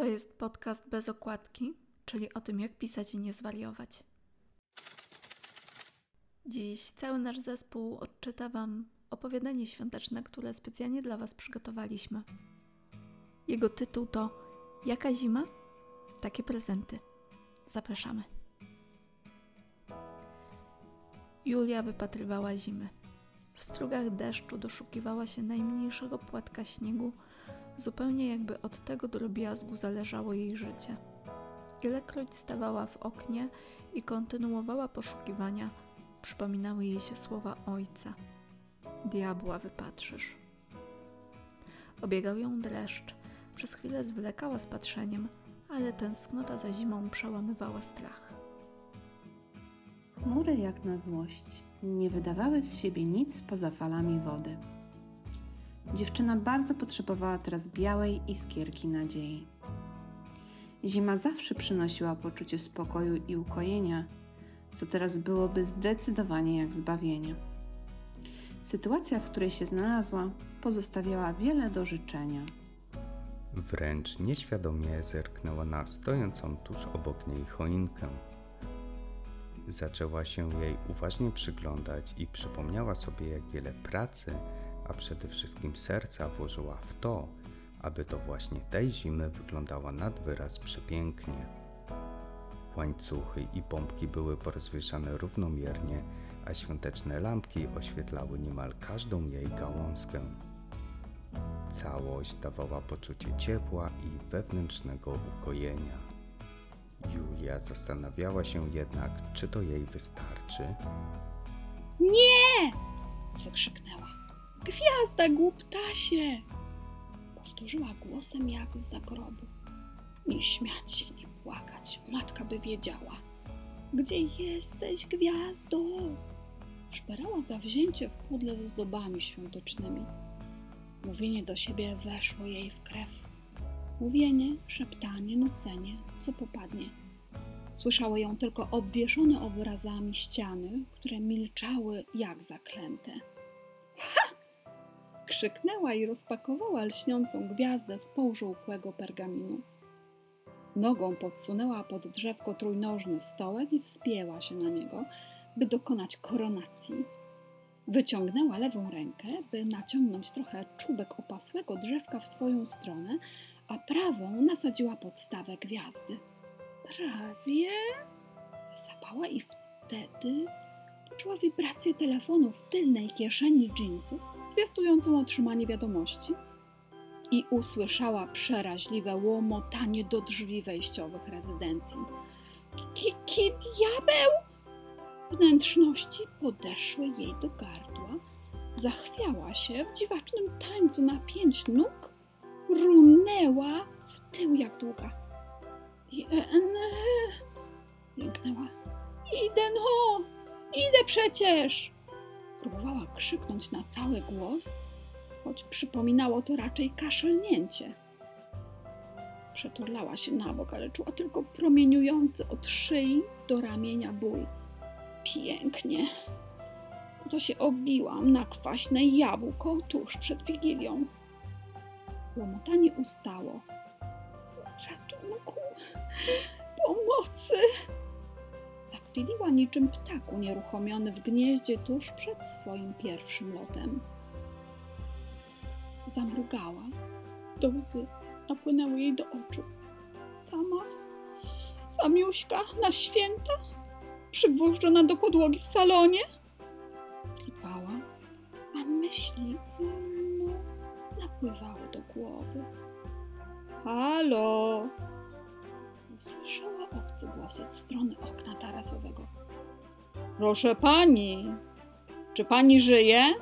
To jest podcast bez okładki, czyli o tym, jak pisać i nie zwariować. Dziś cały nasz zespół odczyta Wam opowiadanie świąteczne, które specjalnie dla Was przygotowaliśmy. Jego tytuł to Jaka zima? Takie prezenty. Zapraszamy. Julia wypatrywała zimy. W strugach deszczu doszukiwała się najmniejszego płatka śniegu, zupełnie jakby od tego drobiazgu zależało jej życie. Ilekroć stawała w oknie i kontynuowała poszukiwania, przypominały jej się słowa ojca. Diabła wypatrzysz. Obiegał ją dreszcz. Przez chwilę zwlekała z patrzeniem, ale tęsknota za zimą przełamywała strach. Chmury jak na złość nie wydawały z siebie nic poza falami wody. Dziewczyna bardzo potrzebowała teraz białej iskierki nadziei. Zima zawsze przynosiła poczucie spokoju i ukojenia, co teraz byłoby zdecydowanie jak zbawienie. Sytuacja, w której się znalazła, pozostawiała wiele do życzenia. Wręcz nieświadomie zerknęła na stojącą tuż obok niej choinkę. Zaczęła się jej uważnie przyglądać i przypomniała sobie, jak wiele pracy, a przede wszystkim serca włożyła w to, aby to właśnie tej zimy wyglądała nad wyraz przepięknie. Łańcuchy i pompki były porozwieszane równomiernie, a świąteczne lampki oświetlały niemal każdą jej gałązkę. Całość dawała poczucie ciepła i wewnętrznego ukojenia. Julia zastanawiała się jednak, czy to jej wystarczy. Nie! wykrzyknęła. Gwiazda, głuptasie! Powtórzyła głosem jak z zagrobu. Nie śmiać się, nie płakać. Matka by wiedziała. Gdzie jesteś, gwiazdo? Szperała zawzięcie w pudle ze zdobami świątecznymi. Mówienie do siebie weszło jej w krew. Mówienie, szeptanie, nucenie, co popadnie. Słyszały ją tylko obwieszone obrazami ściany, które milczały jak zaklęte. Krzyknęła i rozpakowała lśniącą gwiazdę z półżółkłego pergaminu. Nogą podsunęła pod drzewko trójnożny stołek i wspięła się na niego, by dokonać koronacji. Wyciągnęła lewą rękę, by naciągnąć trochę czubek opasłego drzewka w swoją stronę, a prawą nasadziła podstawę gwiazdy. Prawie zapała i wtedy poczuła wibrację telefonu w tylnej kieszeni jeansów, zwiastującą otrzymanie wiadomości i usłyszała przeraźliwe łomotanie do drzwi wejściowych rezydencji. Ki diabeł! Wnętrzności podeszły jej do gardła, zachwiała się w dziwacznym tańcu na pięć nóg, runęła w tył jak długa. Jen... Jęknęła. Idę no! Idę przecież! Próbowała krzyknąć na cały głos, choć przypominało to raczej kaszlnięcie. Przeturlała się na bok, ale czuła tylko promieniujący od szyi do ramienia ból. Pięknie. To się obiłam na kwaśne jabłko tuż przed Wigilią. Łomotanie ustało. Ratunku! Zakwiliła niczym ptak unieruchomiony w gnieździe tuż przed swoim pierwszym lotem. Zamrugała. Do łzy napłynęły jej do oczu. Sama, samiuśka na święta, przygwożdżona do podłogi w salonie. Klipała, a myśli wolno napływały do głowy. Halo! Usłyszała obcy głos od strony okna tarasowego. Proszę pani, czy pani żyje?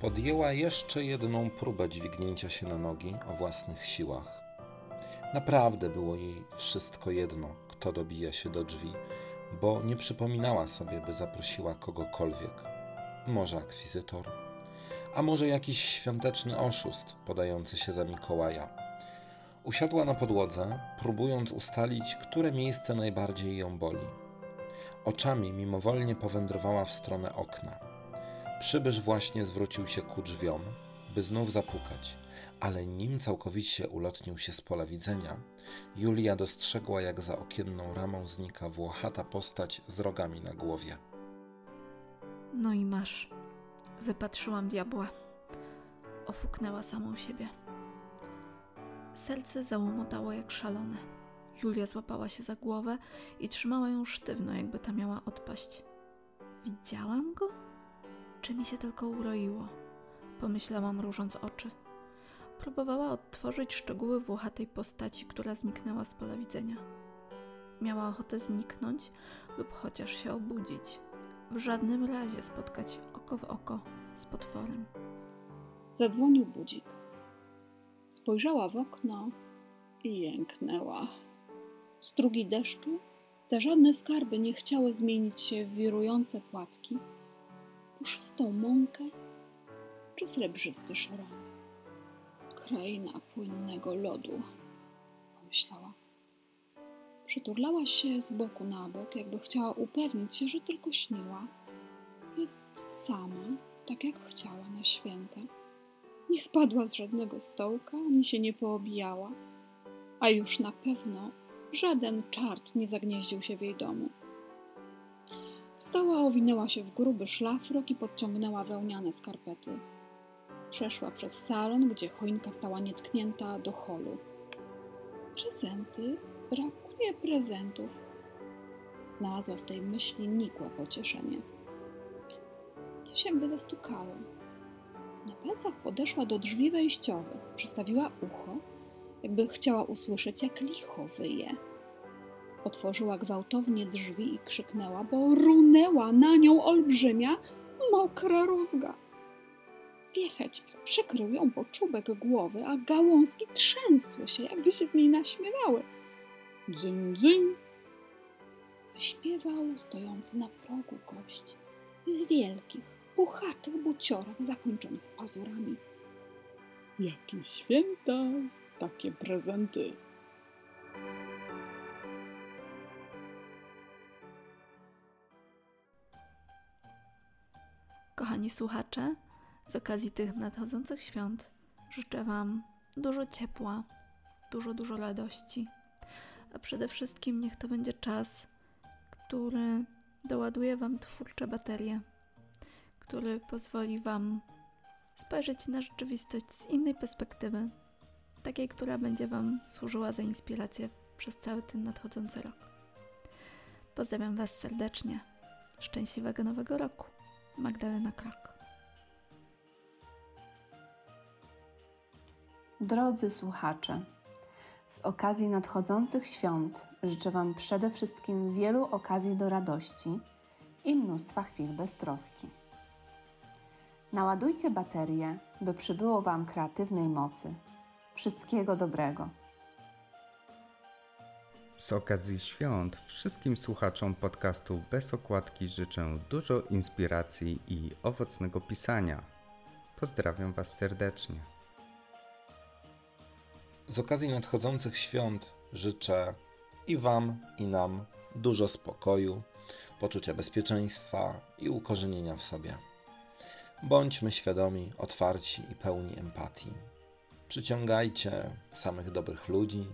Podjęła jeszcze jedną próbę dźwignięcia się na nogi o własnych siłach. Naprawdę było jej wszystko jedno, kto dobija się do drzwi, bo nie przypominała sobie, by zaprosiła kogokolwiek. Może akwizytor, a może jakiś świąteczny oszust podający się za Mikołaja. Usiadła na podłodze, próbując ustalić, które miejsce najbardziej ją boli. Oczami mimowolnie powędrowała w stronę okna. Przybysz właśnie zwrócił się ku drzwiom, by znów zapukać, ale nim całkowicie ulotnił się z pola widzenia, Julia dostrzegła, jak za okienną ramą znika włochata postać z rogami na głowie. No i masz. Wypatrzyłam diabła. Ofuknęła samą siebie. Serce załomotało jak szalone. Julia złapała się za głowę i trzymała ją sztywno, jakby ta miała odpaść. Widziałam go? Czy mi się tylko uroiło? Pomyślałam, mrużąc oczy. Próbowała odtworzyć szczegóły włochatej postaci, która zniknęła z pola widzenia. Miała ochotę zniknąć lub chociaż się obudzić. W żadnym razie spotkać oko w oko z potworem. Zadzwonił budzik. Spojrzała w okno i jęknęła. Strugi deszczu za żadne skarby nie chciały zmienić się w wirujące płatki, puszystą mąkę czy srebrzysty szaron. Kraina płynnego lodu, pomyślała. Przyturlała się z boku na bok, jakby chciała upewnić się, że tylko śniła. Jest sama, tak jak chciała na święta. Nie spadła z żadnego stołka, ani się nie poobijała, a już na pewno żaden czart nie zagnieździł się w jej domu. Wstała, owinęła się w gruby szlafrok i podciągnęła wełniane skarpety. Przeszła przez salon, gdzie choinka stała nietknięta do holu. Prezenty? Brakuje prezentów. Znalazła w tej myśli nikłe pocieszenie. Coś jakby zastukało. Na palcach podeszła do drzwi wejściowych, przystawiła ucho, jakby chciała usłyszeć, jak licho wyje. Otworzyła gwałtownie drzwi i krzyknęła, bo runęła na nią olbrzymia, mokra rózga. Wiecheć przykrył ją po czubek głowy, a gałązki trzęsły się, jakby się z niej naśmiewały. Dzyń, dzyń! Śpiewał stojący na progu gość w wielkich, puchatych buciorach zakończonych pazurami. Jakie święta, takie prezenty. Kochani słuchacze, z okazji tych nadchodzących świąt życzę Wam dużo ciepła, dużo, dużo radości, a przede wszystkim niech to będzie czas, który doładuje Wam twórcze baterie, który pozwoli Wam spojrzeć na rzeczywistość z innej perspektywy, takiej, która będzie Wam służyła za inspirację przez cały ten nadchodzący rok. Pozdrawiam Was serdecznie. Szczęśliwego Nowego Roku. Magdalena Krok. Drodzy słuchacze, z okazji nadchodzących świąt życzę Wam przede wszystkim wielu okazji do radości i mnóstwa chwil beztroski. Naładujcie baterie, by przybyło Wam kreatywnej mocy. Wszystkiego dobrego. Z okazji świąt wszystkim słuchaczom podcastu Bez Okładki życzę dużo inspiracji i owocnego pisania. Pozdrawiam Was serdecznie. Z okazji nadchodzących świąt życzę i Wam, i nam dużo spokoju, poczucia bezpieczeństwa i ukorzenienia w sobie. Bądźmy świadomi, otwarci i pełni empatii. Przyciągajcie samych dobrych ludzi,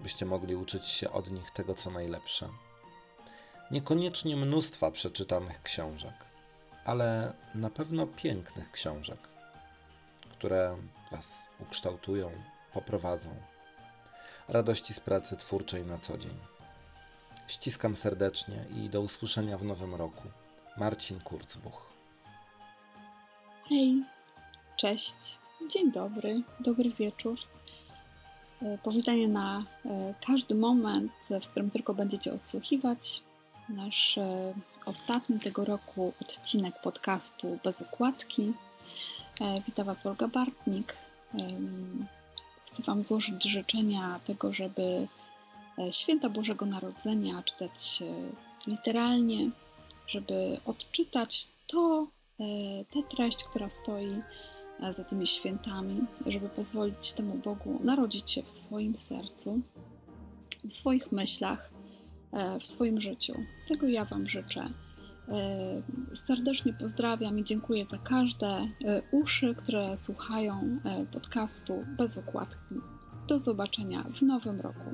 byście mogli uczyć się od nich tego, co najlepsze. Niekoniecznie mnóstwa przeczytanych książek, ale na pewno pięknych książek, które Was ukształtują, poprowadzą. Radości z pracy twórczej na co dzień. Ściskam serdecznie i do usłyszenia w nowym roku. Marcin Kurzbuch. Hej, cześć, dzień dobry, dobry wieczór. E, Powitanie na e, każdy moment, w którym tylko będziecie odsłuchiwać nasz e, ostatni tego roku odcinek podcastu bez okładki. E, Witam Was Olga Bartnik. Chcę Wam złożyć życzenia tego, żeby święta Bożego Narodzenia czytać literalnie, żeby odczytać to, E, tę treść, która stoi e, za tymi świętami, żeby pozwolić temu Bogu narodzić się w swoim sercu, w swoich myślach, e, w swoim życiu. Tego ja Wam życzę. Serdecznie pozdrawiam i dziękuję za każde uszy, które słuchają podcastu bez okładki. Do zobaczenia w nowym roku.